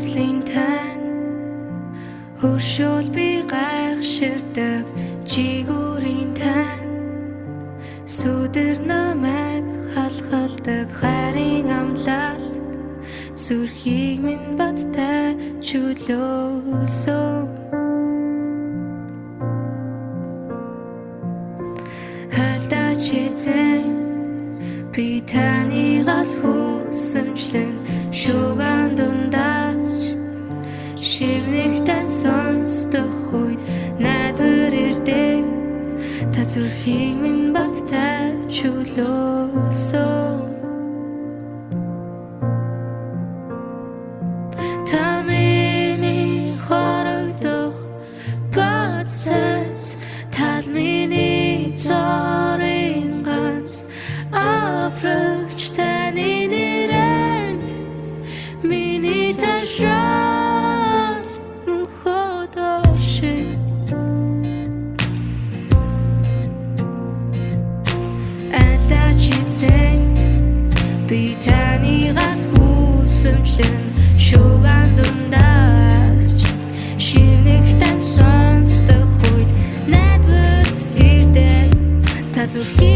хүслийн тань. Хөршөөл би гайхширдаг чигүүрийн тань. Сүдэр намайг халхалдаг хайрын амлалт. Сүрхийг минь баттай чөлөөсөн. Хальтаа чицэн би таныг аль хүсэмжлэн шивнэгтэн сонсдох үед найдвар ирдэг та зүрхийг минь бат тайчулөөсөө o que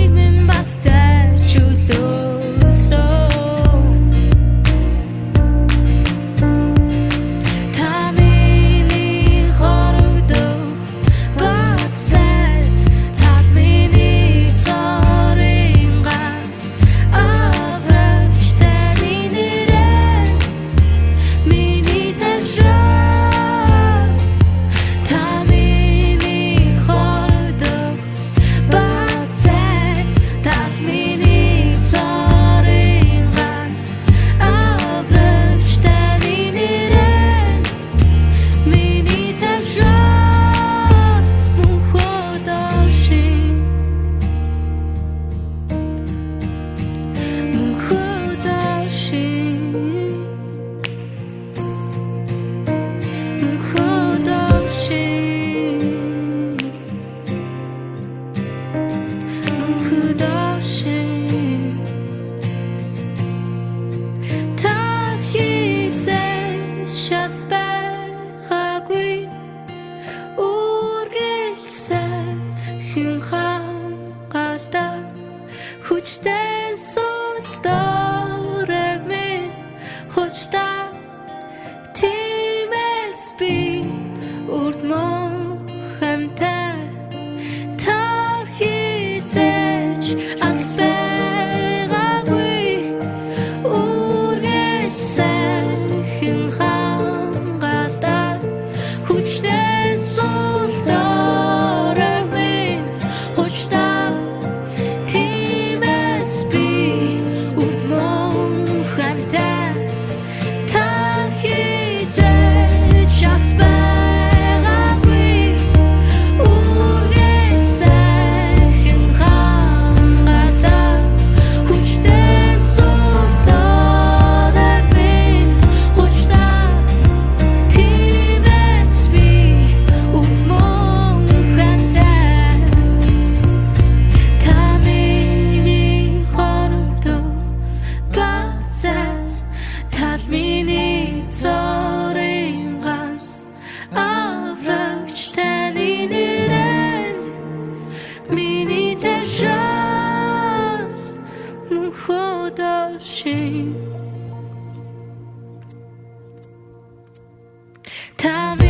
time